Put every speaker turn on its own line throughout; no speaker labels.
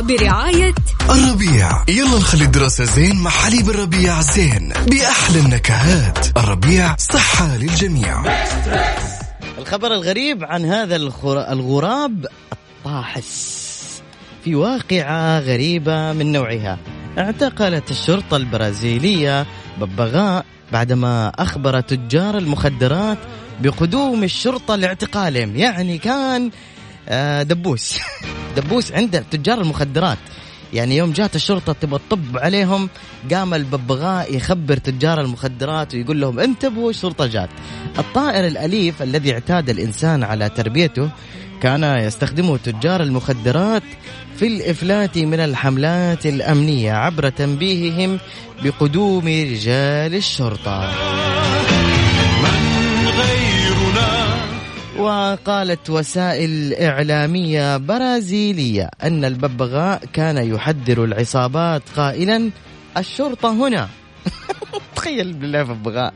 برعاية
الربيع. يلا نخلي الدراسة زين مع حليب الربيع زين بأحلى النكهات. الربيع صحة للجميع.
الخبر الغريب عن هذا الغراب الطاحس. في واقعة غريبة من نوعها. اعتقلت الشرطة البرازيلية ببغاء بعدما أخبر تجار المخدرات بقدوم الشرطة لاعتقالهم. يعني كان آه، دبوس. دبوس عند تجار المخدرات. يعني يوم جات الشرطة تبغى تطب عليهم قام الببغاء يخبر تجار المخدرات ويقول لهم انتبهوا الشرطة جات. الطائر الأليف الذي اعتاد الإنسان على تربيته كان يستخدمه تجار المخدرات في الإفلات من الحملات الأمنية عبر تنبيههم بقدوم رجال الشرطة. وقالت وسائل إعلامية برازيلية أن الببغاء كان يحذر العصابات قائلا الشرطة هنا. تخيل بالله ببغاء.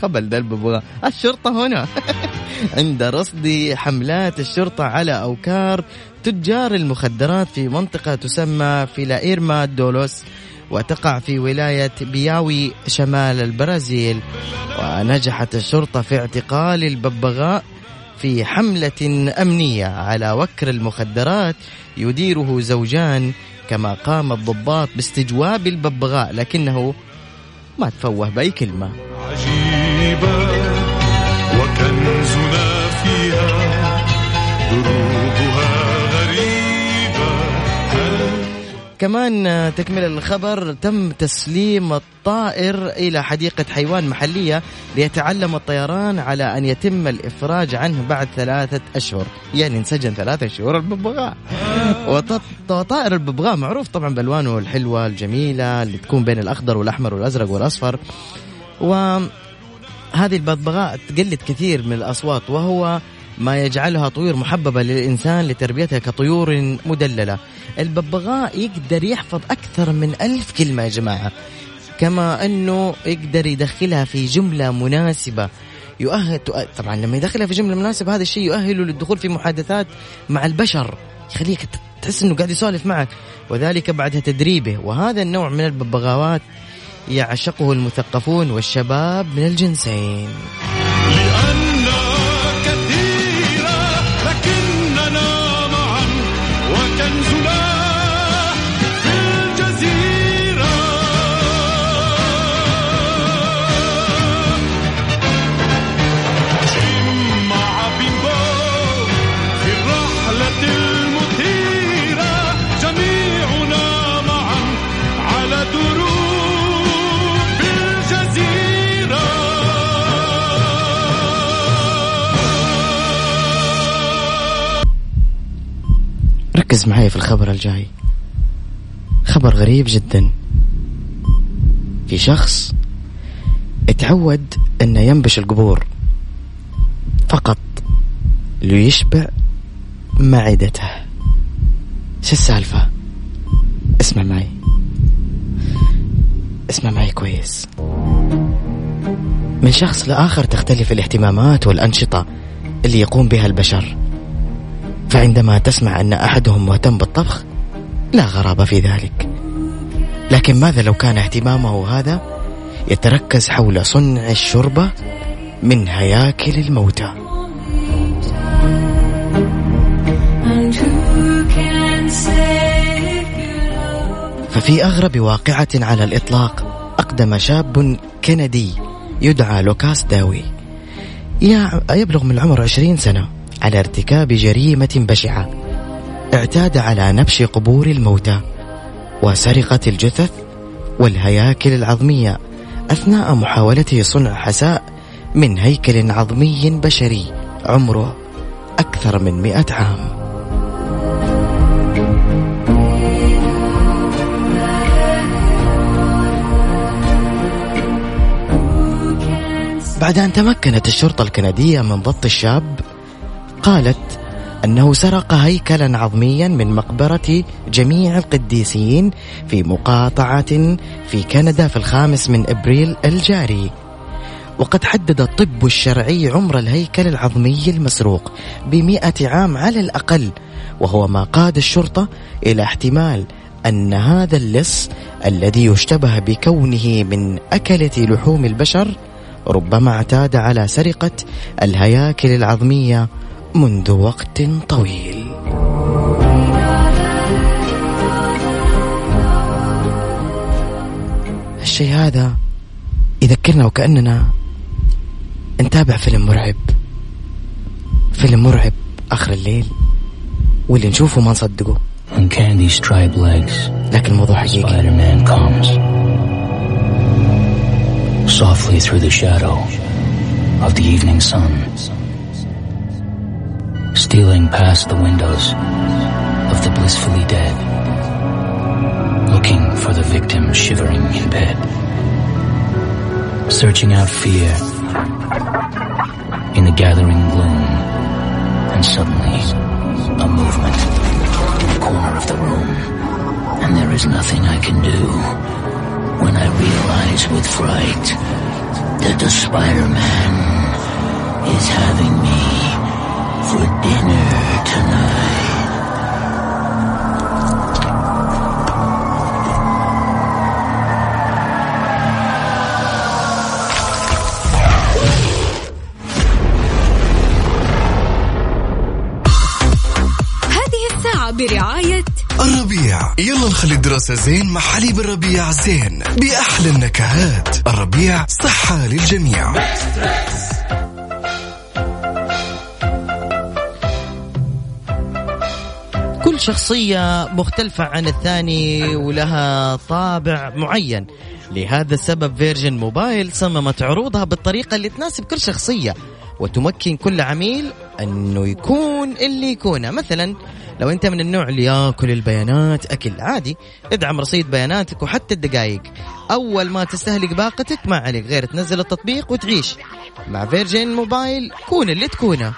خبل ده الببغاء. الشرطة هنا. عند رصد حملات الشرطة على أوكار تجار المخدرات في منطقة تسمى فيلايرما دولوس وتقع في ولاية بياوي شمال البرازيل. ونجحت الشرطة في اعتقال الببغاء في حملة أمنية على وكر المخدرات يديره زوجان كما قام الضباط باستجواب الببغاء لكنه ما تفوه بأي كلمة. عجيبة وكنزنا فيها دروبها كمان تكمل الخبر تم تسليم الطائر إلى حديقة حيوان محلية ليتعلم الطيران على أن يتم الإفراج عنه بعد ثلاثة أشهر. يعني انسجن ثلاثة شهور الببغاء. وطائر الببغاء معروف طبعا بألوانه الحلوة الجميلة اللي تكون بين الأخضر والأحمر والأزرق والأصفر. و هذه الببغاء تقلد كثير من الأصوات وهو ما يجعلها طيور محببة للإنسان لتربيتها كطيور مدللة. الببغاء يقدر يحفظ أكثر من ألف كلمة يا جماعة. كما أنه يقدر يدخلها في جملة مناسبة. يؤهل طبعا لما يدخلها في جملة مناسبة هذا الشيء يؤهله للدخول في محادثات مع البشر. يخليك تحس إنه قاعد يسولف معك. وذلك بعد تدريبه. وهذا النوع من الببغاوات يعشقه المثقفون والشباب من الجنسين. ركز معي في الخبر الجاي. خبر غريب جدا. في شخص اتعود انه ينبش القبور فقط ليشبع معدته. شو السالفة؟ اسمع معي. اسمع معي كويس. من شخص لآخر تختلف الاهتمامات والأنشطة اللي يقوم بها البشر. فعندما تسمع أن أحدهم مهتم بالطبخ لا غرابة في ذلك. لكن ماذا لو كان اهتمامه هذا يتركز حول صنع الشوربة من هياكل الموتى؟ ففي أغرب واقعة على الإطلاق أقدم شاب كندي يدعى لوكاس داوي. يبلغ من العمر عشرين سنة. على ارتكاب جريمة بشعة. اعتاد على نبش قبور الموتى وسرقة الجثث والهياكل العظمية أثناء محاولته صنع حساء من هيكل عظمي بشري عمره أكثر من مئة عام. بعد أن تمكنت الشرطة الكندية من ضبط الشاب قالت أنه سرق هيكلا عظميا من مقبرة جميع القديسين في مقاطعة في كندا في الخامس من إبريل الجاري. وقد حدد الطب الشرعي عمر الهيكل العظمي المسروق بمئة عام على الأقل وهو ما قاد الشرطة إلى احتمال أن هذا اللص الذي يشتبه بكونه من أكلة لحوم البشر ربما اعتاد على سرقة الهياكل العظمية منذ وقت طويل. الشيء هذا يذكرنا وكأننا نتابع فيلم مرعب. فيلم مرعب آخر الليل. واللي نشوفه ما نصدقه. لكن الموضوع حقيقي. Softly through the shadow of the evening sun, stealing past the windows of the blissfully dead, looking for the victim shivering in bed, searching out fear in the gathering gloom, and suddenly a movement in the corner of the room, and there is nothing I can do when I realize with fright that the Spider-Man is having me for dinner tonight.
هذه الساعة برعاية الربيع يلا نخلي الدراسة زين مع حليب الربيع زين بأحلى النكهات الربيع صحة للجميع
شخصية مختلفة عن الثاني ولها طابع معين. لهذا السبب فيرجن موبايل صممت عروضها بالطريقة اللي تناسب كل شخصية وتمكن كل عميل أنه يكون اللي يكونه. مثلا لو أنت من النوع اللي يأكل البيانات أكل عادي ادعم رصيد بياناتك وحتى الدقائق أول ما تستهلك باقتك ما عليك غير تنزل التطبيق وتعيش. مع فيرجن موبايل كون اللي تكونه.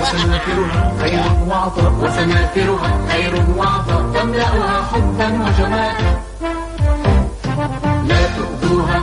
وسنافرها خير وعطاء وسنافرها خير وعطاء تملأها حبا وجمالا. لا تؤذوها